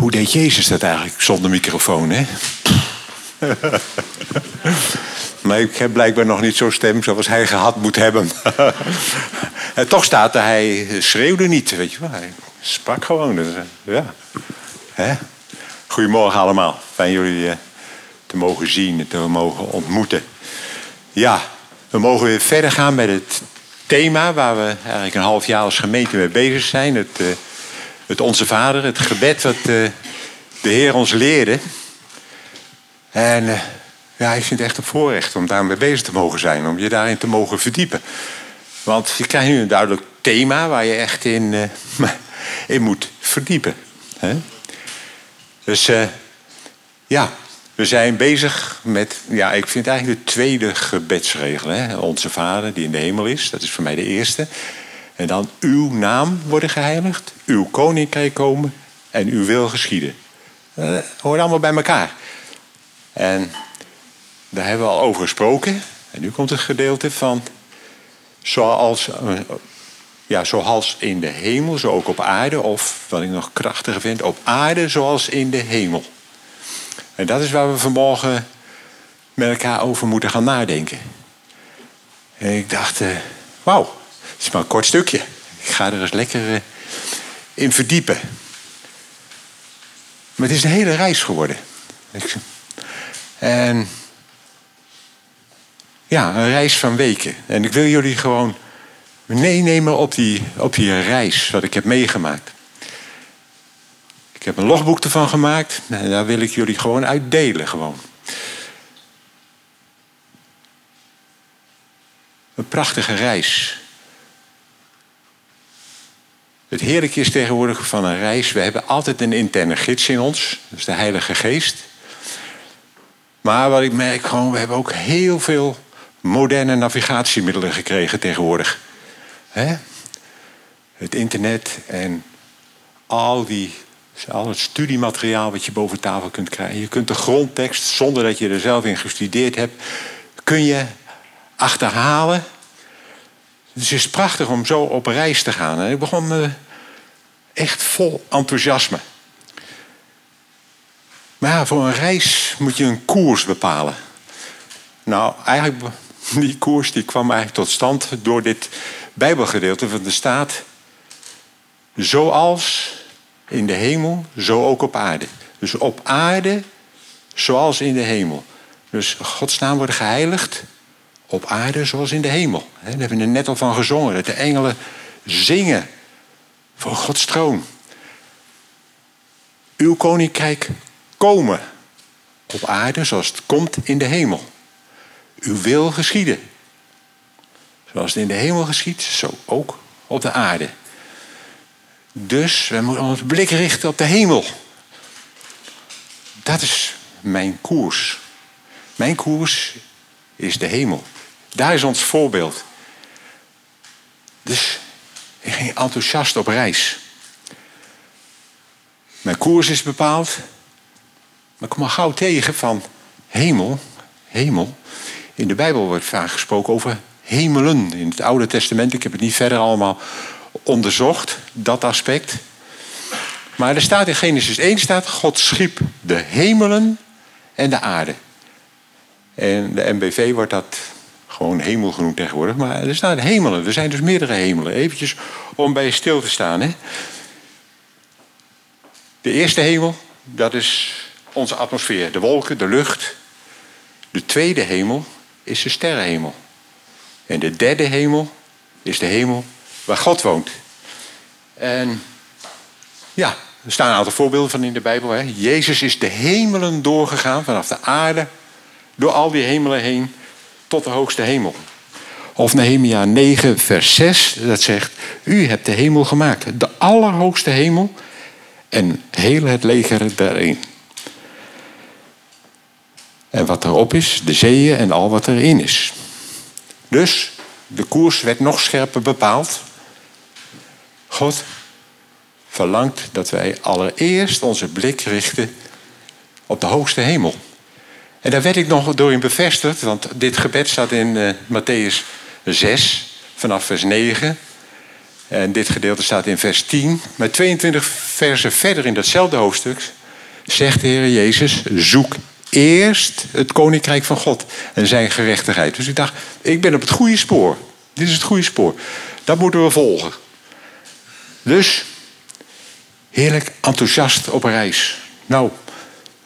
Hoe deed Jezus dat eigenlijk zonder microfoon, hè? maar ik heb blijkbaar nog niet zo'n stem zoals hij gehad moet hebben. en toch staat er, hij schreeuwde niet, weet je wel. Hij sprak gewoon. Dus, eh, ja. Hè? Goedemorgen allemaal. Fijn jullie eh, te mogen zien en te mogen ontmoeten. Ja, we mogen weer verder gaan met het thema waar we eigenlijk een half jaar als gemeente mee bezig zijn. Het, uh, het Onze Vader, het gebed wat de Heer ons leerde. En ja, ik vind het echt een voorrecht om daarmee bezig te mogen zijn, om je daarin te mogen verdiepen. Want je krijgt nu een duidelijk thema waar je echt in, in moet verdiepen. Hè? Dus ja, we zijn bezig met, ja, ik vind eigenlijk de tweede gebedsregel. Hè? Onze Vader die in de hemel is, dat is voor mij de eerste. En dan uw naam worden geheiligd, uw koninkrijk komen en uw wil geschieden. Dat uh, hoort allemaal bij elkaar. En daar hebben we al over gesproken. En nu komt het gedeelte van zoals ja, zoals in de hemel, zo ook op aarde. Of wat ik nog krachtiger vind, op aarde zoals in de hemel. En dat is waar we vanmorgen met elkaar over moeten gaan nadenken. En ik dacht, uh, wauw, het is maar een kort stukje. Ik ga er eens lekker uh, in verdiepen. Maar het is een hele reis geworden. En ja, een reis van weken. En ik wil jullie gewoon meenemen op die, op die reis wat ik heb meegemaakt. Ik heb een logboek ervan gemaakt en daar wil ik jullie gewoon uitdelen. Gewoon. Een prachtige reis. Het heerlijke is tegenwoordig van een reis. We hebben altijd een interne gids in ons. Dat is de Heilige Geest. Maar wat ik merk gewoon, we hebben ook heel veel moderne navigatiemiddelen gekregen tegenwoordig. Het internet en al, die, al het studiemateriaal wat je boven tafel kunt krijgen. Je kunt de grondtekst, zonder dat je er zelf in gestudeerd hebt, kun je achterhalen. Dus het is prachtig om zo op reis te gaan. En ik begon me echt vol enthousiasme. Maar ja, voor een reis moet je een koers bepalen. Nou, eigenlijk die koers die kwam eigenlijk tot stand door dit Bijbelgedeelte van de staat. Zoals in de hemel, zo ook op aarde. Dus op aarde, zoals in de hemel. Dus Gods naam wordt geheiligd op aarde zoals in de hemel. Daar hebben we er net al van gezongen. Dat de engelen zingen voor Gods troon. Uw koninkrijk komen op aarde zoals het komt in de hemel. Uw wil geschieden. Zoals het in de hemel geschiet, zo ook op de aarde. Dus we moeten onze blik richten op de hemel. Dat is mijn koers. Mijn koers is de hemel. Daar is ons voorbeeld. Dus ik ging enthousiast op reis. Mijn koers is bepaald. Maar ik kom al gauw tegen van hemel, hemel. In de Bijbel wordt vaak gesproken over hemelen in het Oude Testament. Ik heb het niet verder allemaal onderzocht, dat aspect. Maar er staat in Genesis 1 staat, God schiep de hemelen en de aarde. En de MBV wordt dat gewoon hemel genoemd tegenwoordig. Maar er staan hemelen. Er zijn dus meerdere hemelen. Eventjes om bij stil te staan. Hè? De eerste hemel, dat is onze atmosfeer. De wolken, de lucht. De tweede hemel is de sterrenhemel. En de derde hemel is de hemel waar God woont. En ja, er staan een aantal voorbeelden van in de Bijbel. Hè. Jezus is de hemelen doorgegaan, vanaf de aarde, door al die hemelen heen, tot de hoogste hemel. Of Nehemia 9, vers 6, dat zegt: U hebt de hemel gemaakt, de allerhoogste hemel en heel het leger daarin. En wat erop is, de zeeën en al wat erin is. Dus de koers werd nog scherper bepaald. God verlangt dat wij allereerst onze blik richten op de hoogste hemel. En daar werd ik nog door in bevestigd, want dit gebed staat in uh, Matthäus 6, vanaf vers 9. En dit gedeelte staat in vers 10. Maar 22 versen verder in datzelfde hoofdstuk zegt de Heer Jezus: zoek eerst het koninkrijk van God en zijn gerechtigheid. Dus ik dacht, ik ben op het goede spoor. Dit is het goede spoor. Dat moeten we volgen. Dus heerlijk enthousiast op reis. Nou,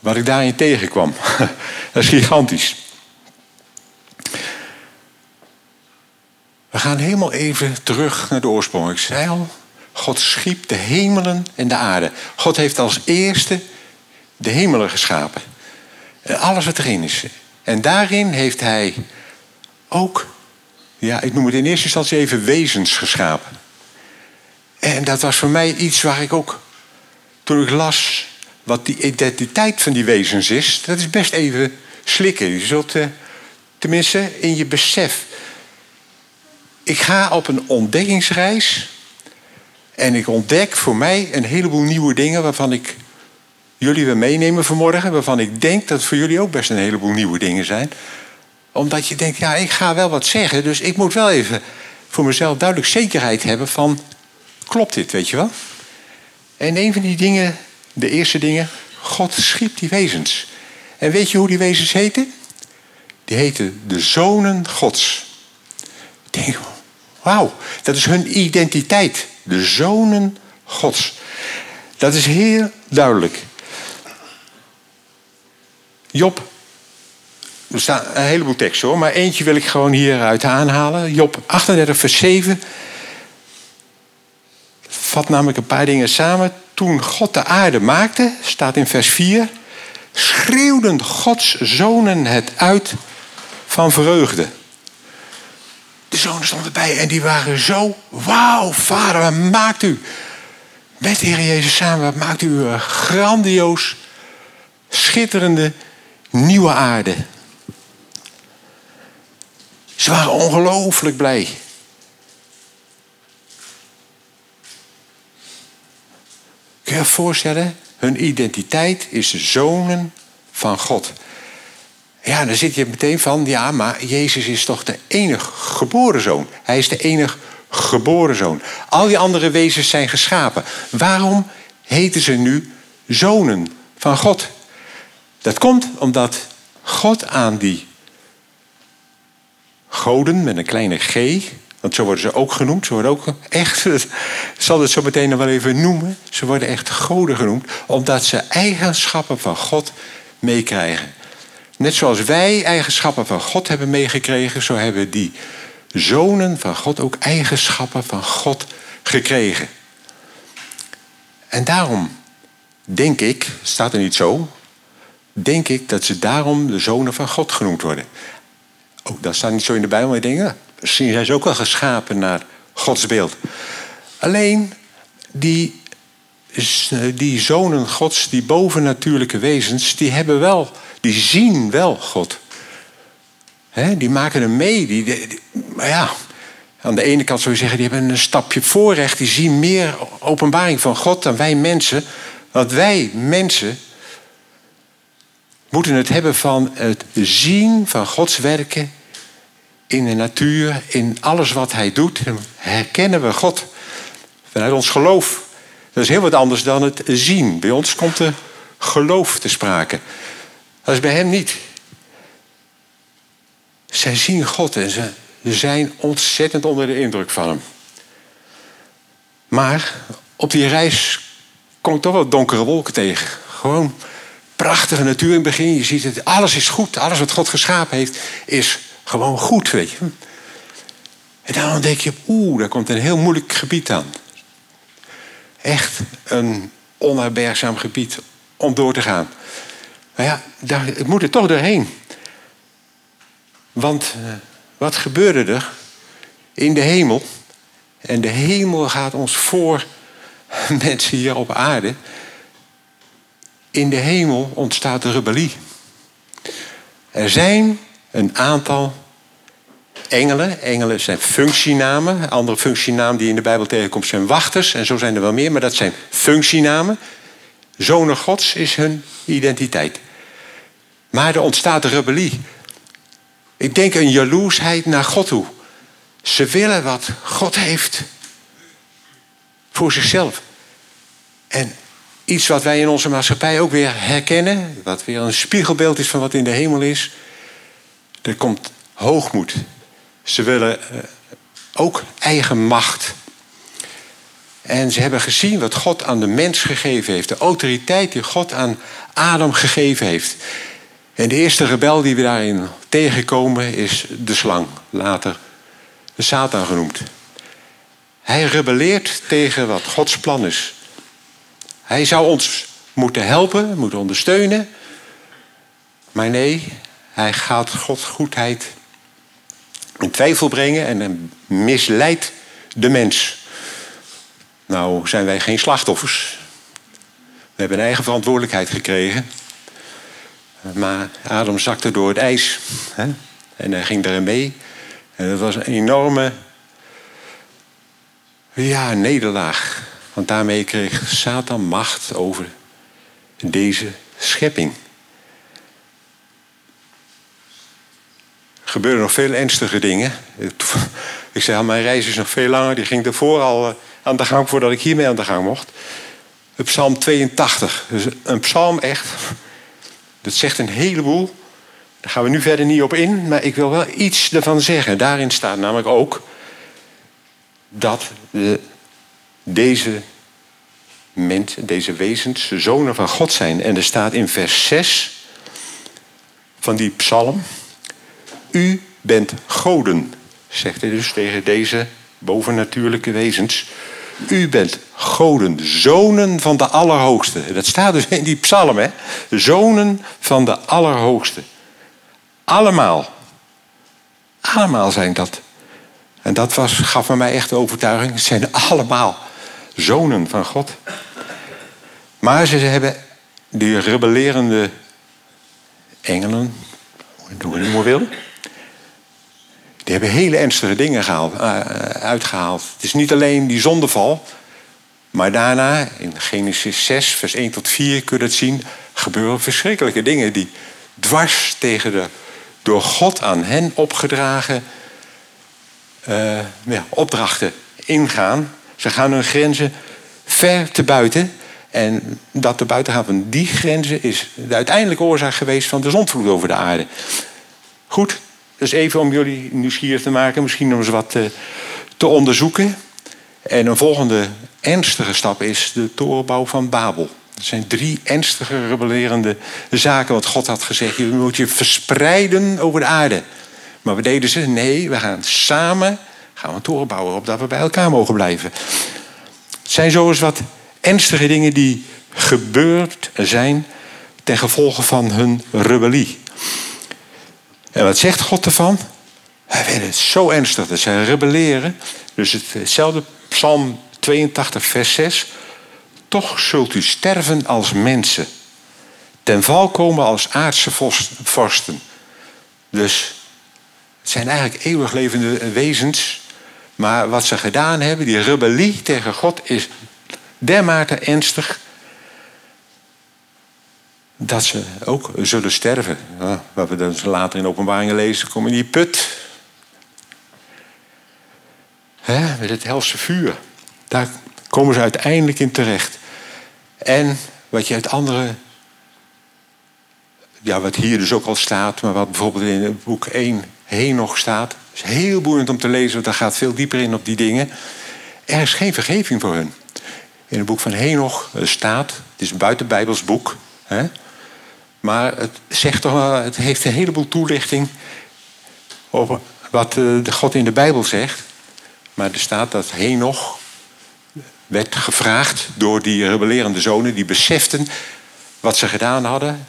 wat ik daarin tegenkwam, dat is gigantisch. We gaan helemaal even terug naar de oorsprong. Ik zei al, God schiep de hemelen en de aarde. God heeft als eerste de hemelen geschapen. Alles wat erin is. En daarin heeft hij ook, ja, ik noem het in eerste instantie even wezens geschapen. En dat was voor mij iets waar ik ook, toen ik las wat die identiteit van die wezens is, dat is best even slikken. Je zult, uh, tenminste, in je besef. Ik ga op een ontdekkingsreis en ik ontdek voor mij een heleboel nieuwe dingen waarvan ik jullie weer meenemen vanmorgen. Waarvan ik denk dat voor jullie ook best een heleboel nieuwe dingen zijn. Omdat je denkt, ja, ik ga wel wat zeggen. Dus ik moet wel even voor mezelf duidelijk zekerheid hebben van... Klopt dit, weet je wel? En een van die dingen, de eerste dingen... God schiep die wezens. En weet je hoe die wezens heten? Die heten de zonen gods. Ik denk, wauw, dat is hun identiteit. De zonen gods. Dat is heel duidelijk. Job. Er staan een heleboel teksten hoor, maar eentje wil ik gewoon hieruit aanhalen. Job 38, vers 7. Vat namelijk een paar dingen samen. Toen God de aarde maakte, staat in vers 4. Schreeuwden Gods zonen het uit van vreugde. De zonen stonden erbij en die waren zo. Wauw, vader, wat maakt u? Met de Heer Jezus samen, wat maakt u een grandioos, schitterende nieuwe aarde. Ze waren ongelooflijk blij. Je voorstellen? Hun identiteit is zonen van God. Ja, dan zit je meteen van, ja, maar Jezus is toch de enige geboren zoon. Hij is de enige geboren zoon. Al die andere wezens zijn geschapen. Waarom heten ze nu zonen van God? Dat komt omdat God aan die goden met een kleine g, want zo worden ze ook genoemd, ze worden ook echt, ik zal het zo meteen nog wel even noemen, ze worden echt goden genoemd, omdat ze eigenschappen van God meekrijgen. Net zoals wij eigenschappen van God hebben meegekregen, zo hebben die zonen van God ook eigenschappen van God gekregen. En daarom denk ik, staat er niet zo, denk ik dat ze daarom de zonen van God genoemd worden. Ook dat staat niet zo in de Bijbel, maar misschien zijn ze ook wel geschapen naar Gods beeld. Alleen die, die zonen Gods, die bovennatuurlijke wezens, die hebben wel, die zien wel God. die maken hem mee. Die, die, maar ja, aan de ene kant zou je zeggen, die hebben een stapje voorrecht. Die zien meer openbaring van God dan wij mensen. Want wij mensen, moeten het hebben van het zien van Gods werken in de natuur, in alles wat Hij doet. Herkennen we God vanuit ons geloof. Dat is heel wat anders dan het zien. Bij ons komt er geloof te sprake. Dat is bij Hem niet. Zij zien God en ze zijn ontzettend onder de indruk van Hem. Maar op die reis kom ik toch wel donkere wolken tegen. Gewoon prachtige natuur in het begin. Je ziet het, alles is goed. Alles wat God geschapen heeft, is gewoon goed, weet je. En dan denk je, oeh, daar komt een heel moeilijk gebied aan. Echt een onherbergzaam gebied om door te gaan. Maar ja, daar, moet er toch doorheen. Want uh, wat gebeurde er in de hemel? En de hemel gaat ons voor mensen hier op aarde in de hemel ontstaat de rebellie. Er zijn een aantal engelen. Engelen zijn functienamen. Andere functienamen die in de Bijbel tegenkomt zijn wachters. En zo zijn er wel meer, maar dat zijn functienamen. Zonen Gods is hun identiteit. Maar er ontstaat rebellie. Ik denk een jaloersheid naar God toe. Ze willen wat God heeft voor zichzelf. En iets wat wij in onze maatschappij ook weer herkennen. Wat weer een spiegelbeeld is van wat in de hemel is. Er komt hoogmoed. Ze willen eh, ook eigen macht. En ze hebben gezien wat God aan de mens gegeven heeft. De autoriteit die God aan Adam gegeven heeft. En de eerste rebel die we daarin tegenkomen is de slang. Later de Satan genoemd. Hij rebelleert tegen wat Gods plan is. Hij zou ons moeten helpen, moeten ondersteunen. Maar nee, hij gaat Gods goedheid in twijfel brengen en misleidt de mens. Nou zijn wij geen slachtoffers. We hebben een eigen verantwoordelijkheid gekregen. Maar Adam zakte door het ijs. Hè? En hij ging erin mee. En dat was een enorme ja, nederlaag. Want daarmee kreeg Satan macht over deze schepping. Gebeuren nog veel ernstige dingen. Ik zei al, mijn reis is nog veel langer. Die ging ervoor al eh, aan de gang voordat ik hiermee aan de gang mocht. Psalm 82. Dus een psalm echt. Dat zegt een heleboel. Daar gaan we nu verder niet op in. Maar ik wil wel iets ervan zeggen. Daarin staat namelijk ook dat de, deze mensen, deze wezens, zonen van God zijn. En er staat in vers 6 van die psalm. U bent goden, zegt hij dus tegen deze bovennatuurlijke wezens. U bent goden, zonen van de Allerhoogste. Dat staat dus in die psalm, hè? Zonen van de Allerhoogste. Allemaal. Allemaal zijn dat. En dat was, gaf me mij echt de overtuiging. Het zijn allemaal zonen van God. Maar ze hebben die rebellerende engelen, hoe je het wil, die hebben hele ernstige dingen gehaald, uh, uitgehaald. Het is niet alleen die zondeval, maar daarna, in Genesis 6, vers 1 tot 4, kun je dat zien, gebeuren verschrikkelijke dingen die dwars tegen de door God aan hen opgedragen uh, ja, opdrachten ingaan. Ze gaan hun grenzen ver te buiten. En dat te buiten gaan van die grenzen is de uiteindelijke oorzaak geweest van de zondvloed over de aarde. Goed, dus even om jullie nieuwsgierig te maken, misschien om eens wat te, te onderzoeken. En een volgende ernstige stap is de torenbouw van Babel. Dat zijn drie ernstige rebellerende zaken. Want God had gezegd, je moet je verspreiden over de aarde. Maar we deden ze, nee, we gaan samen gaan we een toren bouwen opdat we bij elkaar mogen blijven. Het zijn zo eens wat ernstige dingen die gebeurd zijn ten gevolge van hun rebellie. En wat zegt God ervan? Hij weet het zo ernstig dat zij rebelleren. Dus hetzelfde Psalm 82, vers 6. Toch zult u sterven als mensen. Ten val komen als aardse vorsten. Dus het zijn eigenlijk eeuwig levende wezens. Maar wat ze gedaan hebben, die rebellie tegen God, is dermate ernstig dat ze ook zullen sterven. Wat we dan later in openbaringen lezen, komen in die put. He, met het helse vuur. Daar komen ze uiteindelijk in terecht. En wat je uit andere. Ja, wat hier dus ook al staat, maar wat bijvoorbeeld in het boek 1 Henoch staat. Is heel boeiend om te lezen, want daar gaat veel dieper in op die dingen. Er is geen vergeving voor hun. In het boek van Henoch staat, het is een buitenbijbels boek. Hè, maar het, zegt toch het heeft een heleboel toelichting over wat eh, God in de Bijbel zegt. Maar er staat dat Henoch werd gevraagd door die rebellerende zonen, die beseften wat ze gedaan hadden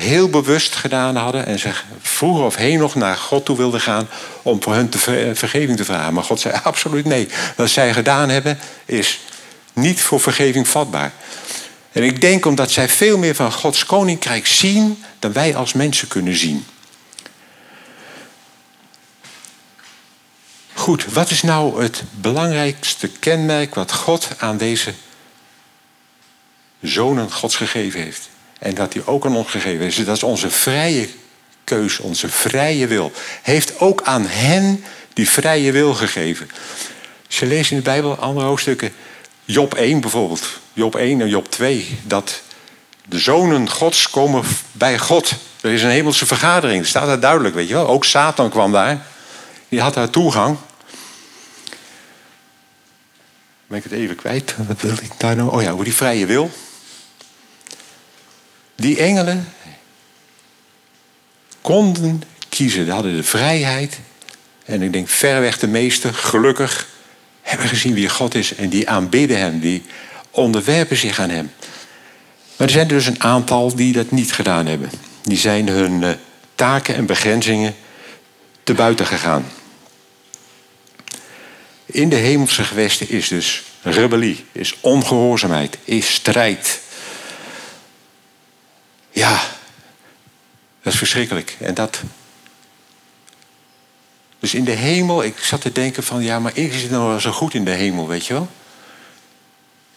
heel bewust gedaan hadden en ze vroegen of Henoch naar God toe wilde gaan om voor hun te vergeving te vragen. Maar God zei absoluut nee. Wat zij gedaan hebben is niet voor vergeving vatbaar. En ik denk omdat zij veel meer van Gods koninkrijk zien dan wij als mensen kunnen zien. Goed, wat is nou het belangrijkste kenmerk wat God aan deze zonen Gods gegeven heeft? En dat hij ook aan ons gegeven is. Dat is onze vrije keus, onze vrije wil. Heeft ook aan hen die vrije wil gegeven. Je leest in de Bijbel andere hoofdstukken. Job 1 bijvoorbeeld, Job 1 en Job 2, dat de zonen Gods komen bij God. Er is een hemelse vergadering, staat daar duidelijk, weet je wel. Ook Satan kwam daar, die had daar toegang. Ben ik het even kwijt? Wat wil ik daar nou? Oh ja, hoe die vrije wil. Die engelen konden kiezen. Ze hadden de vrijheid. En ik denk verreweg de meeste, gelukkig, hebben gezien wie God is. En die aanbidden hem, die onderwerpen zich aan hem. Maar er zijn dus een aantal die dat niet gedaan hebben. Die zijn hun eh, taken en begrenzingen te buiten gegaan. In de hemelse gewesten is dus rebellie, is ongehoorzaamheid, is strijd. Ja, dat is verschrikkelijk. En dat. Dus in de hemel, ik zat te denken van ja, maar is het nou wel zo goed in de hemel, weet je wel?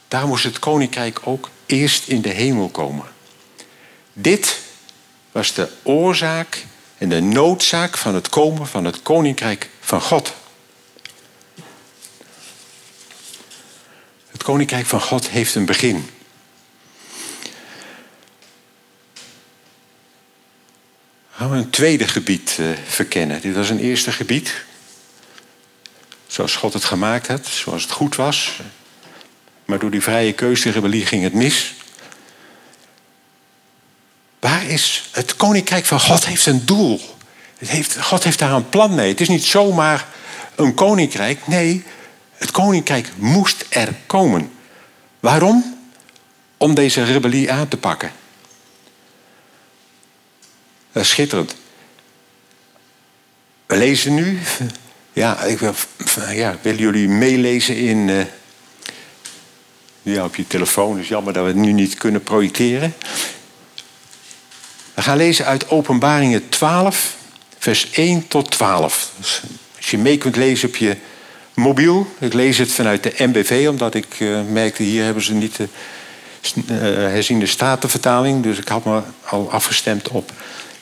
Daar moest het koninkrijk ook eerst in de hemel komen. Dit was de oorzaak en de noodzaak van het komen van het koninkrijk van God. Het koninkrijk van God heeft een begin. We een tweede gebied uh, verkennen. Dit was een eerste gebied. Zoals God het gemaakt had, zoals het goed was. Maar door die vrije keuze rebellie ging het mis. Waar is het koninkrijk van God heeft een doel. Het heeft, God heeft daar een plan mee. Het is niet zomaar een koninkrijk. Nee, het koninkrijk moest er komen. Waarom? Om deze rebellie aan te pakken. Dat is schitterend. We lezen nu. Ja, ik wil, ja, willen jullie meelezen in. Uh, ja, op je telefoon. is jammer dat we het nu niet kunnen projecteren. We gaan lezen uit Openbaringen 12, vers 1 tot 12. Dus als je mee kunt lezen op je mobiel. Ik lees het vanuit de MBV, omdat ik uh, merkte hier hebben ze niet de uh, herziende statenvertaling. Dus ik had me al afgestemd op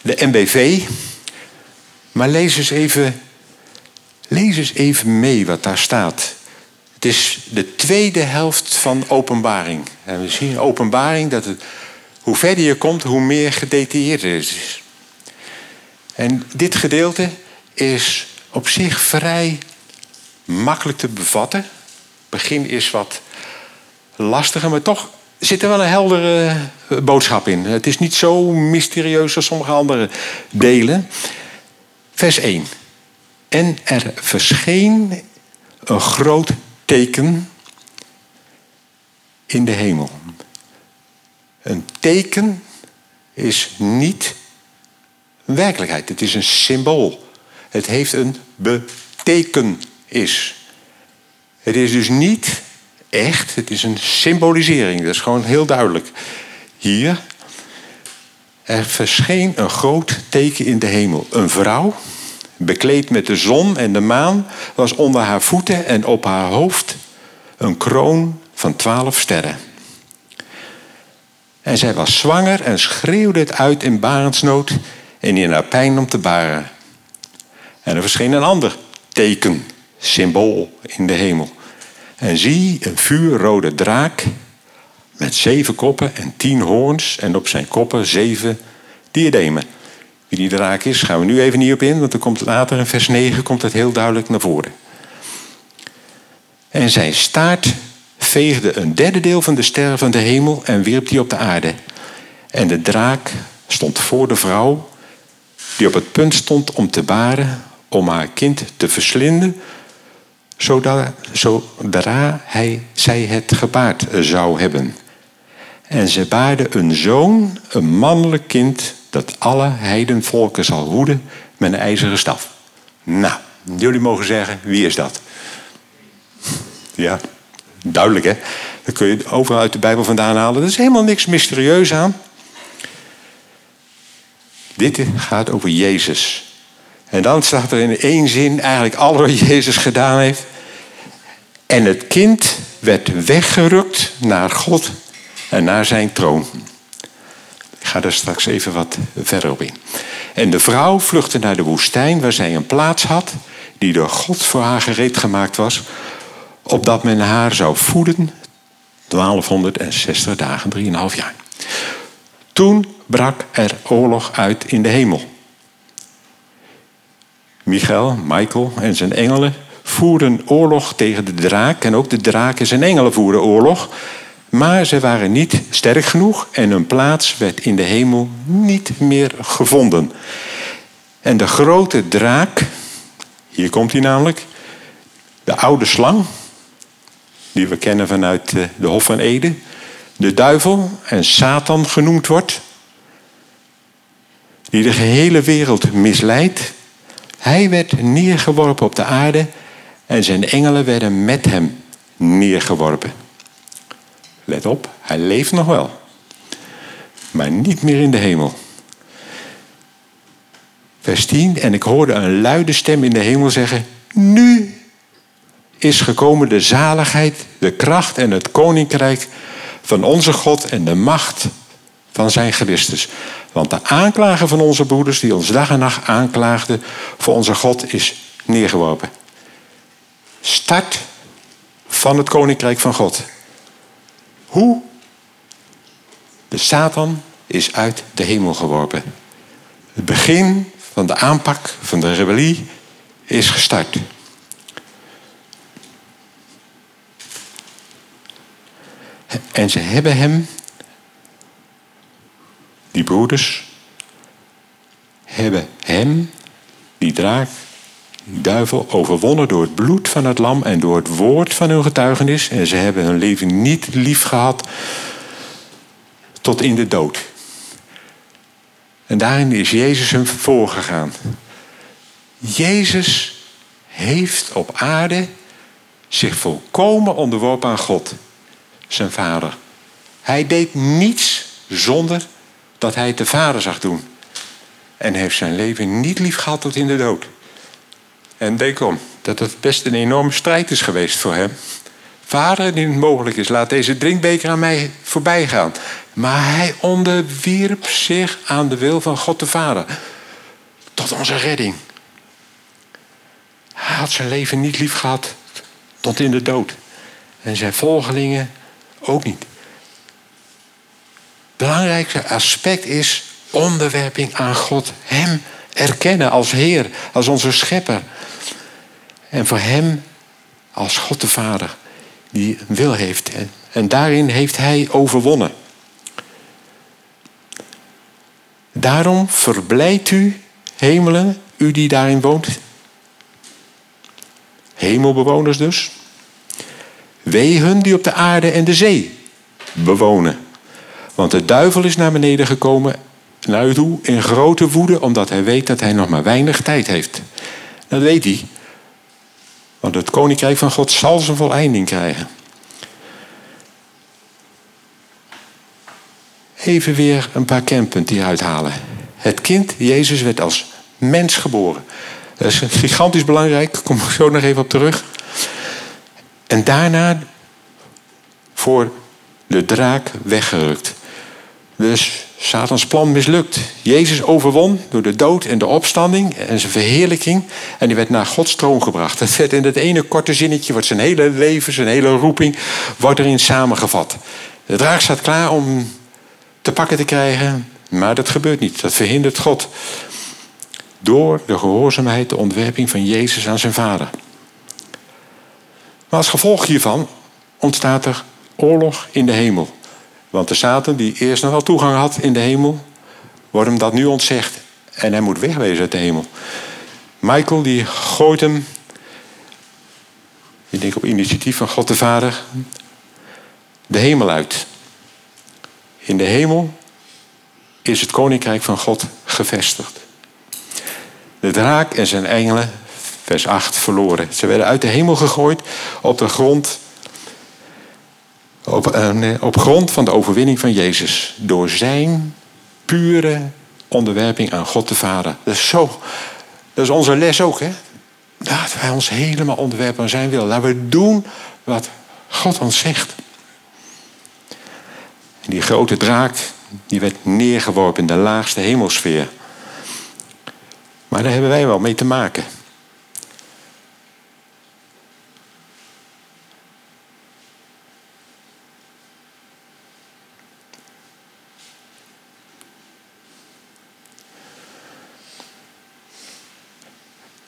de MBV. Maar lees eens even, lees eens even mee wat daar staat. Het is de tweede helft van openbaring. En we zien in openbaring dat het, hoe verder je komt, hoe meer gedetailleerd het is. En dit gedeelte is op zich vrij makkelijk te bevatten. Het begin is wat lastiger, maar toch zit er wel een heldere eh, boodschap in. Het is niet zo mysterieus als sommige andere delen. Vers 1. En er verscheen een groot teken in de hemel. Een teken is niet werkelijkheid. Het is een symbool. Het heeft een betekenis. Het is dus niet echt, het is een symbolisering. Dat is gewoon heel duidelijk. Hier, er verscheen een groot teken in de hemel. Een vrouw, bekleed met de zon en de maan, was onder haar voeten en op haar hoofd een kroon van twaalf sterren. En zij was zwanger en schreeuwde het uit in barensnood en in haar pijn om te baren. En er verscheen een ander teken, symbool in de hemel. En zie een vuurrode draak met zeven koppen en tien hoorns en op zijn koppen zeven diademen. Wie die draak is, gaan we nu even niet op in, want er komt later in vers 9 komt het heel duidelijk naar voren. En zijn staart veegde een derde deel van de sterren van de hemel en wierp die op de aarde. En de draak stond voor de vrouw, die op het punt stond om te baren, om haar kind te verslinden, zodra, hij, zij het gebaard zou hebben. En ze baarde een zoon, een mannelijk kind, dat alle heidenvolken zal hoeden met een ijzeren staf. Nou, jullie mogen zeggen, wie is dat? Ja, duidelijk hè. Dat kun je overal uit de Bijbel vandaan halen. Er is helemaal niks mysterieus aan. Dit gaat over Jezus. En dan staat er in één zin eigenlijk alles wat Jezus gedaan heeft. En het kind werd weggerukt naar God en naar zijn troon. Ik ga er straks even wat verder op in. En de vrouw vluchtte naar de woestijn waar zij een plaats had die door God voor haar gereed gemaakt was, opdat men haar zou voeden 1260 dagen, 3,5 jaar. Toen brak er oorlog uit in de hemel. Michael, Michael en zijn engelen voerden oorlog tegen de draak. En ook de draak en zijn engelen voerden oorlog. Maar ze waren niet sterk genoeg en hun plaats werd in de hemel niet meer gevonden. En de grote draak, hier komt hij namelijk, de oude slang, die we kennen vanuit eh, de Hof van Ede, de duivel en Satan genoemd wordt, die de gehele wereld misleidt, hij werd neergeworpen op de aarde en zijn engelen werden met hem neergeworpen. Let op, hij leeft nog wel, maar niet meer in de hemel. Vers 10, en ik hoorde een luide stem in de hemel zeggen, nu is gekomen de zaligheid, de kracht en het koninkrijk van onze God en de macht van zijn Christus. Want de aanklager van onze broeders, die ons dag en nacht aanklaagde voor onze God, is neergeworpen. Start van het koninkrijk van God. Hoe? De Satan is uit de hemel geworpen. Het begin van de aanpak van de rebellie is gestart. En ze hebben hem, die broeders, hebben hem, die draak, die duivel, overwonnen door het bloed van het lam en door het woord van hun getuigenis. En ze hebben hun leven niet lief gehad tot in de dood. En daarin is Jezus hem voorgegaan. Jezus heeft op aarde zich volkomen onderworpen aan God zijn vader. Hij deed niets zonder dat hij het de vader zag doen. En heeft zijn leven niet lief gehad tot in de dood. En denk om dat het best een enorme strijd is geweest voor hem. Vader, indien het mogelijk is, laat deze drinkbeker aan mij voorbij gaan. Maar hij onderwierp zich aan de wil van God de Vader. Tot onze redding. Hij had zijn leven niet lief gehad tot in de dood. En zijn volgelingen ook niet. Belangrijkste aspect is onderwerping aan God. Hem erkennen als Heer, als onze Schepper. En voor Hem als God de Vader, die een wil heeft. En daarin heeft Hij overwonnen. Daarom verblijdt u, hemelen, u die daarin woont. Hemelbewoners dus. Wee hun die op de aarde en de zee bewonen. Want de duivel is naar beneden gekomen naar u toe in grote woede, omdat hij weet dat hij nog maar weinig tijd heeft. Dat weet hij. Want het koninkrijk van God zal zijn voleinding krijgen. Even weer een paar kernpunten die uithalen. Het kind, Jezus, werd als mens geboren. Dat is gigantisch belangrijk, daar kom ik zo nog even op terug. En daarna voor de draak weggerukt. Dus Satans plan mislukt. Jezus overwon door de dood en de opstanding en zijn verheerlijking. En die werd naar Gods troon gebracht. Het werd in dat ene korte zinnetje wordt zijn hele leven, zijn hele roeping, wordt erin samengevat. De draak staat klaar om te pakken te krijgen, maar dat gebeurt niet. Dat verhindert God. Door de gehoorzaamheid, de ontwerping van Jezus aan zijn vader. Maar als gevolg hiervan ontstaat er oorlog in de hemel. Want de Satan, die eerst nog wel toegang had in de hemel, wordt hem dat nu ontzegd. En hij moet wegwezen uit de hemel. Michael die gooit hem, ik denk op initiatief van God de Vader, de hemel uit. In de hemel is het koninkrijk van God gevestigd. De draak en zijn engelen vers 8, verloren. Ze werden uit de hemel gegooid op de grond. Op, uh, op grond van de overwinning van Jezus. Door zijn pure onderwerping aan God de Vader. Dat is, zo, dat is onze les ook, hè? Laten wij ons helemaal onderwerpen aan zijn wil. Laten we doen wat God ons zegt. En die grote draak, die werd neergeworpen in de laagste hemelsfeer. Maar daar hebben wij wel mee te maken.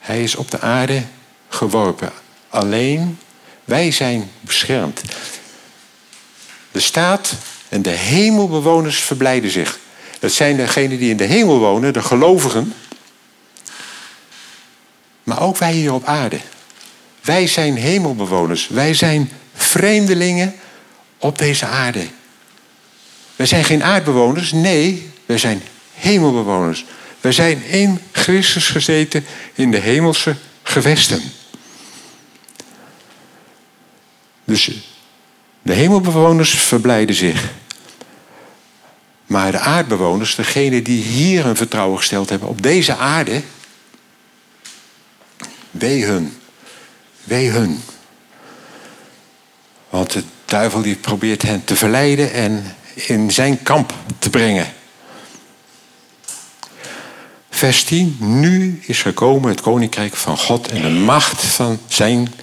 Hij is op de aarde geworpen. Alleen wij zijn beschermd. De staat en de hemelbewoners verblijden zich. Dat zijn degenen die in de hemel wonen, de gelovigen. Maar ook wij hier op aarde. Wij zijn hemelbewoners. Wij zijn vreemdelingen op deze aarde. Wij zijn geen aardbewoners, nee, wij zijn hemelbewoners. Wij zijn in Christus gezeten in de hemelse gewesten. Dus de hemelbewoners verblijden zich. Maar de aardbewoners, degenen die hier hun vertrouwen gesteld hebben op deze aarde, wee hun. Wee hun. Want de duivel die probeert hen te verleiden en in zijn kamp te brengen. 10. Nu is gekomen het koninkrijk van God en de macht van zijn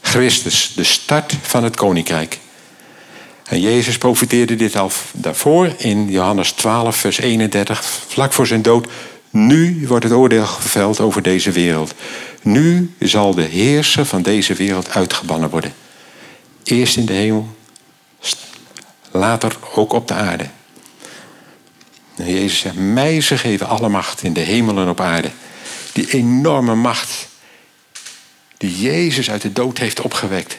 Christus. De start van het koninkrijk. En Jezus profiteerde dit al daarvoor in Johannes 12, vers 31, vlak voor zijn dood. Nu wordt het oordeel geveld over deze wereld. Nu zal de heerser van deze wereld uitgebannen worden. Eerst in de hemel, later ook op de aarde. En Jezus zegt, mij geven alle macht in de hemel en op aarde. Die enorme macht die Jezus uit de dood heeft opgewekt.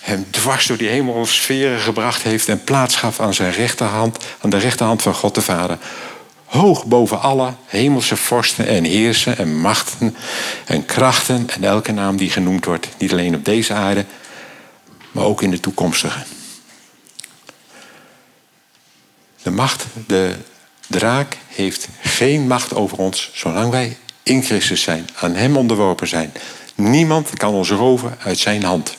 Hem dwars door die hemelsferen gebracht heeft en plaats gaf aan zijn rechterhand, aan de rechterhand van God de Vader. Hoog boven alle hemelse vorsten en heersen en machten en krachten en elke naam die genoemd wordt. Niet alleen op deze aarde, maar ook in de toekomstige. De macht, de draak heeft geen macht over ons zolang wij in Christus zijn, aan Hem onderworpen zijn. Niemand kan ons roven uit Zijn hand.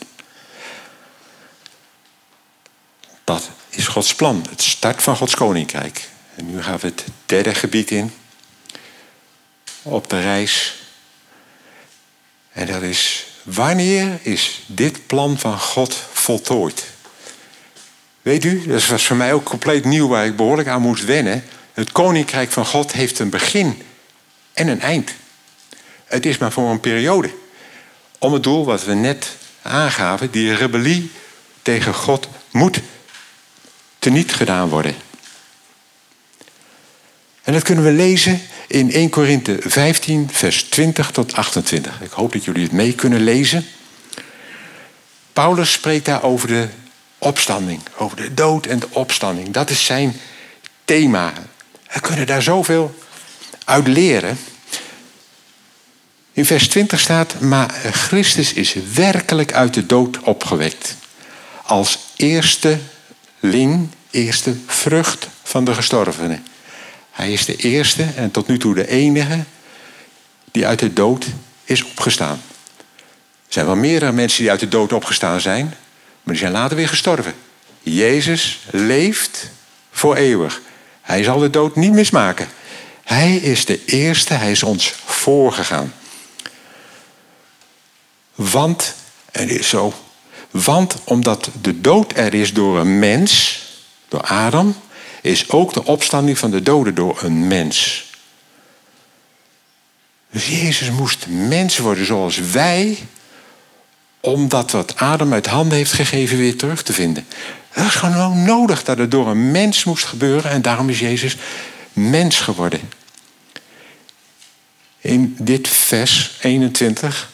Dat is Gods plan, het start van Gods koninkrijk. En nu gaan we het derde gebied in. Op de reis. En dat is, wanneer is dit plan van God voltooid? Weet u, dat was voor mij ook compleet nieuw waar ik behoorlijk aan moest wennen. Het koninkrijk van God heeft een begin en een eind. Het is maar voor een periode. Om het doel wat we net aangaven, die rebellie tegen God moet teniet gedaan worden. En dat kunnen we lezen in 1 Korinthe 15, vers 20 tot 28. Ik hoop dat jullie het mee kunnen lezen. Paulus spreekt daar over de opstanding, over de dood en de opstanding. Dat is zijn thema. We kunnen daar zoveel uit leren. In vers 20 staat, maar Christus is werkelijk uit de dood opgewekt. Als eerste ling, eerste vrucht van de gestorvenen. Hij is de eerste en tot nu toe de enige die uit de dood is opgestaan. Er zijn wel meerdere mensen die uit de dood opgestaan zijn, maar die zijn later weer gestorven. Jezus leeft voor eeuwig. Hij zal de dood niet mismaken. Hij is de eerste, hij is ons voorgegaan. Want, en het is zo, want omdat de dood er is door een mens, door Adam, is ook de opstanding van de doden door een mens. Dus Jezus moest mens worden zoals wij, omdat wat Adam uit handen heeft gegeven weer terug te vinden. Dat is gewoon nodig dat het door een mens moest gebeuren en daarom is Jezus mens geworden. In dit vers 21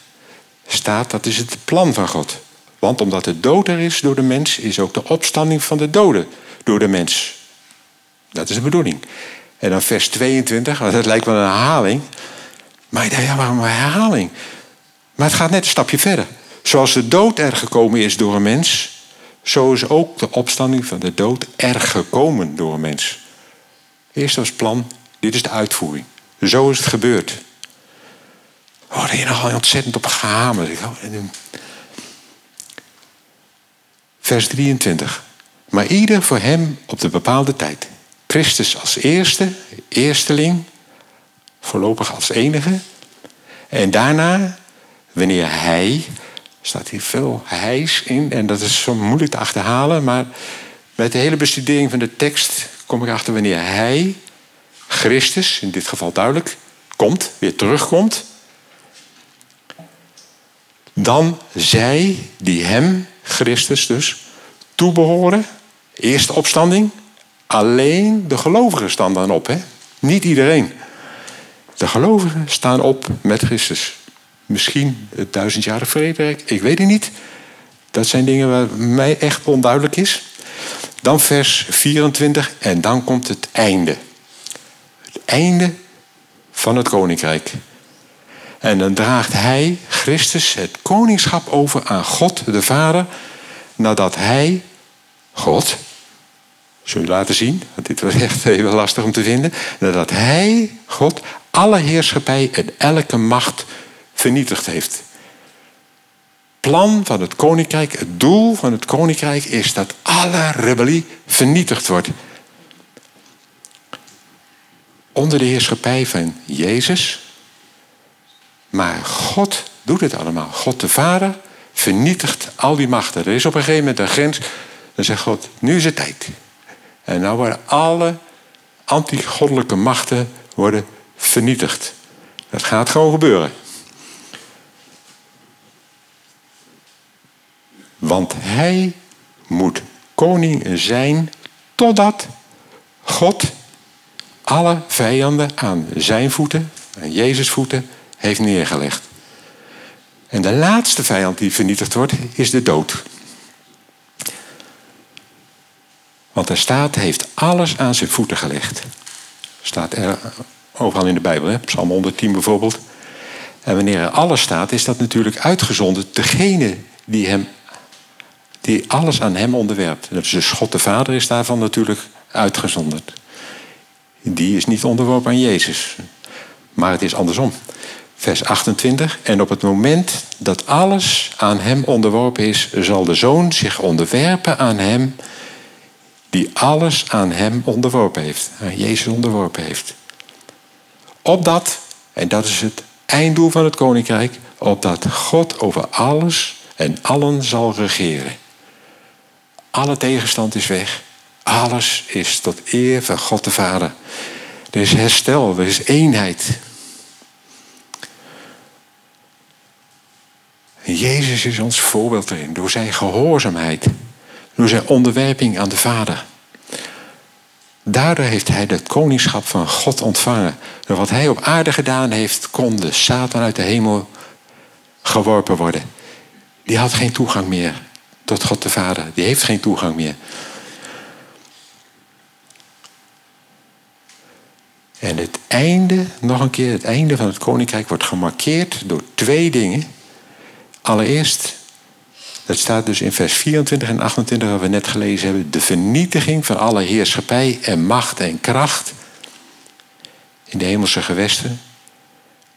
staat dat is het plan van God. Want omdat de dood er is door de mens, is ook de opstanding van de doden door de mens. Dat is de bedoeling. En dan vers 22, want dat lijkt wel een herhaling. Maar ik dacht, ja, waarom een herhaling? Maar het gaat net een stapje verder. Zoals de dood er gekomen is door een mens, zo is ook de opstanding van de dood er gekomen door een mens. Eerst was plan, dit is de uitvoering. Zo is het gebeurd. Oh, daar je nogal ontzettend op gehamerd. Vers 23. Maar ieder voor hem op de bepaalde tijd. Christus als eerste, eersteling, voorlopig als enige. En daarna, wanneer hij, staat hier veel hijs in, en dat is zo moeilijk te achterhalen, maar met de hele bestudering van de tekst kom ik achter wanneer hij, Christus, in dit geval duidelijk, komt, weer terugkomt, dan zij die hem, Christus dus, toebehoren. Eerste opstanding. Alleen de gelovigen staan dan op. Hè? Niet iedereen. De gelovigen staan op met Christus. Misschien het duizendjarig vrederijk, ik weet het niet. Dat zijn dingen waar mij echt onduidelijk is. Dan vers 24 en dan komt het einde. Het einde van het koninkrijk. En dan draagt hij, Christus, het koningschap over aan God de Vader, nadat hij, God, zul je laten zien, want dit was echt even lastig om te vinden, nadat hij, God, alle heerschappij en elke macht vernietigd heeft. Plan van het koninkrijk, het doel van het koninkrijk is dat alle rebellie vernietigd wordt. Onder de heerschappij van Jezus. Maar God doet het allemaal. God de Vader vernietigt al die machten. Er is op een gegeven moment een grens. Dan zegt God, nu is het tijd. En nou worden alle antigoddelijke machten worden vernietigd. Dat gaat gewoon gebeuren. Want hij moet koning zijn totdat God alle vijanden aan zijn voeten, aan Jezus' voeten, heeft neergelegd. En de laatste vijand die vernietigd wordt, is de dood. Want er staat, heeft alles aan zijn voeten gelegd. Staat er overal in de Bijbel, hè? Psalm 110 bijvoorbeeld. En wanneer er alles staat, is dat natuurlijk uitgezonden. Degene die, hem, die alles aan hem onderwerpt. Dus God de Vader is daarvan natuurlijk uitgezonderd. Die is niet onderworpen aan Jezus. Maar het is andersom. Vers 28. En op het moment dat alles aan hem onderworpen is, zal de zoon zich onderwerpen aan hem die alles aan hem onderworpen heeft. Aan Jezus onderworpen heeft. Opdat, en dat is het einddoel van het koninkrijk, opdat God over alles en allen zal regeren. Alle tegenstand is weg. Alles is tot eer van God de Vader. Er is herstel, er is eenheid. Jezus is ons voorbeeld erin, door zijn gehoorzaamheid, door zijn onderwerping aan de Vader. Daardoor heeft hij het koningschap van God ontvangen. Door wat hij op aarde gedaan heeft, kon de Satan uit de hemel geworpen worden. Die had geen toegang meer tot God de Vader. Die heeft geen toegang meer. En het einde, nog een keer, het einde van het koninkrijk wordt gemarkeerd door twee dingen. Allereerst, dat staat dus in vers 24 en 28, wat we net gelezen hebben, de vernietiging van alle heerschappij en macht en kracht in de hemelse gewesten.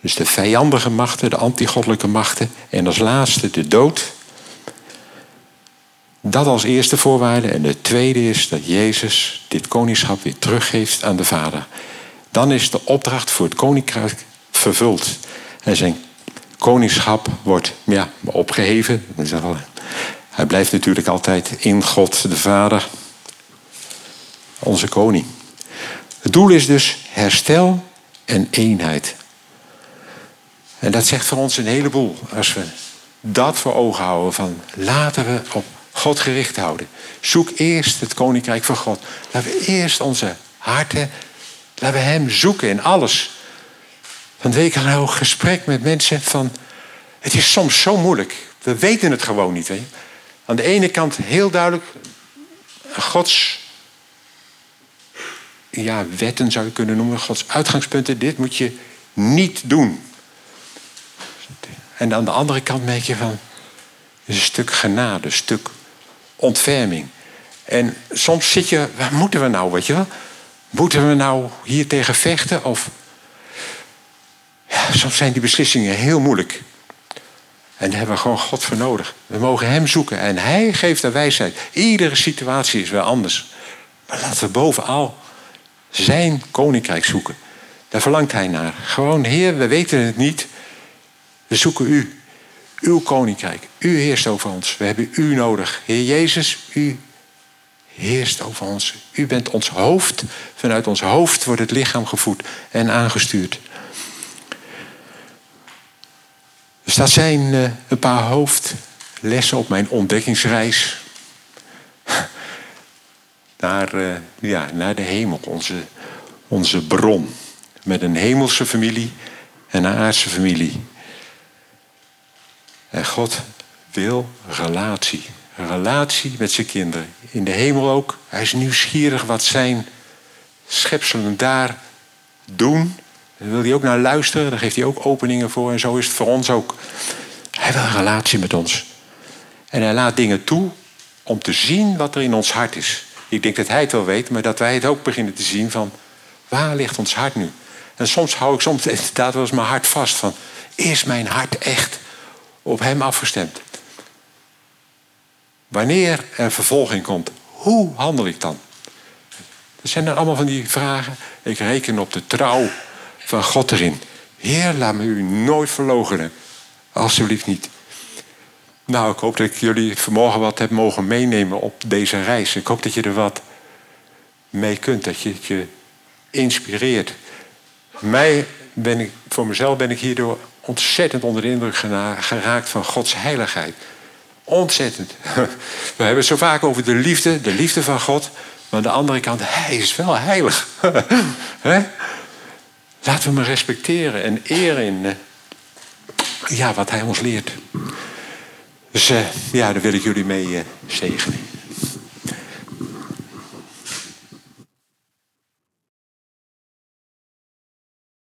Dus de vijandige machten, de antigoddelijke machten. En als laatste de dood. Dat als eerste voorwaarde. En de tweede is dat Jezus dit koningschap weer teruggeeft aan de Vader. Dan is de opdracht voor het koninkrijk vervuld. En zijn koningschap wordt ja, opgeheven. Hij blijft natuurlijk altijd in God de Vader, onze koning. Het doel is dus herstel en eenheid. En dat zegt voor ons een heleboel. Als we dat voor ogen houden van laten we op God gericht houden. Zoek eerst het koninkrijk van God. Laten we eerst onze harten, laten we Hem zoeken in alles. Week had ik een gesprek met mensen van, het is soms zo moeilijk. We weten het gewoon niet. Hè? Aan de ene kant heel duidelijk Gods ja, wetten zou je kunnen noemen, Gods uitgangspunten. Dit moet je niet doen. En aan de andere kant merk je van, is een stuk genade, een stuk ontferming. En soms zit je, waar moeten we nou, weet je wel? Moeten we nou hier tegen vechten? Of ja, soms zijn die beslissingen heel moeilijk. En daar hebben we gewoon God voor nodig. We mogen Hem zoeken en Hij geeft de wijsheid. Iedere situatie is wel anders. Maar laten we bovenal Zijn koninkrijk zoeken. Daar verlangt Hij naar. Gewoon, Heer, we weten het niet. We zoeken U. Uw koninkrijk. U heerst over ons. We hebben U nodig. Heer Jezus, U heerst over ons. U bent ons hoofd. Vanuit ons hoofd wordt het lichaam gevoed en aangestuurd. Er dat zijn eh, een paar hoofdlessen op mijn ontdekkingsreis naar, uh, ja, naar de hemel, onze, onze bron. Met een hemelse familie en een aardse familie. En God wil relatie. Relatie met zijn kinderen. In de hemel ook. Hij is nieuwsgierig wat zijn schepselen daar doen. Daar wil hij ook naar luisteren. Daar geeft hij ook openingen voor. En zo is het voor ons ook. Hij wil een relatie met ons. En hij laat dingen toe om te zien wat er in ons hart is. Ik denk dat hij het wel weet, maar dat wij het ook beginnen te zien van waar ligt ons hart nu? En soms hou ik soms inderdaad wel eens mijn hart vast van is mijn hart echt op hem afgestemd? Wanneer er vervolging komt, hoe handel ik dan? Dat zijn dan allemaal van die vragen. Ik reken op de trouw van God erin. Heer, laat me u nooit verloochenen. Alsjeblieft niet. Nou, ik hoop dat ik jullie vanmorgen wat heb mogen meenemen op deze reis. Ik hoop dat je er wat mee kunt, dat je het je inspireert. Mij ben ik, voor mezelf ben ik hierdoor ontzettend onder de indruk geraakt van Gods heiligheid. Ontzettend. We hebben het zo vaak over de liefde, de liefde van God. Maar aan de andere kant, hij is wel heilig. Laten we hem respecteren en eren in eh, ja, wat hij ons leert. Dus uh, ja, daar wil ik jullie mee uh, zegenen.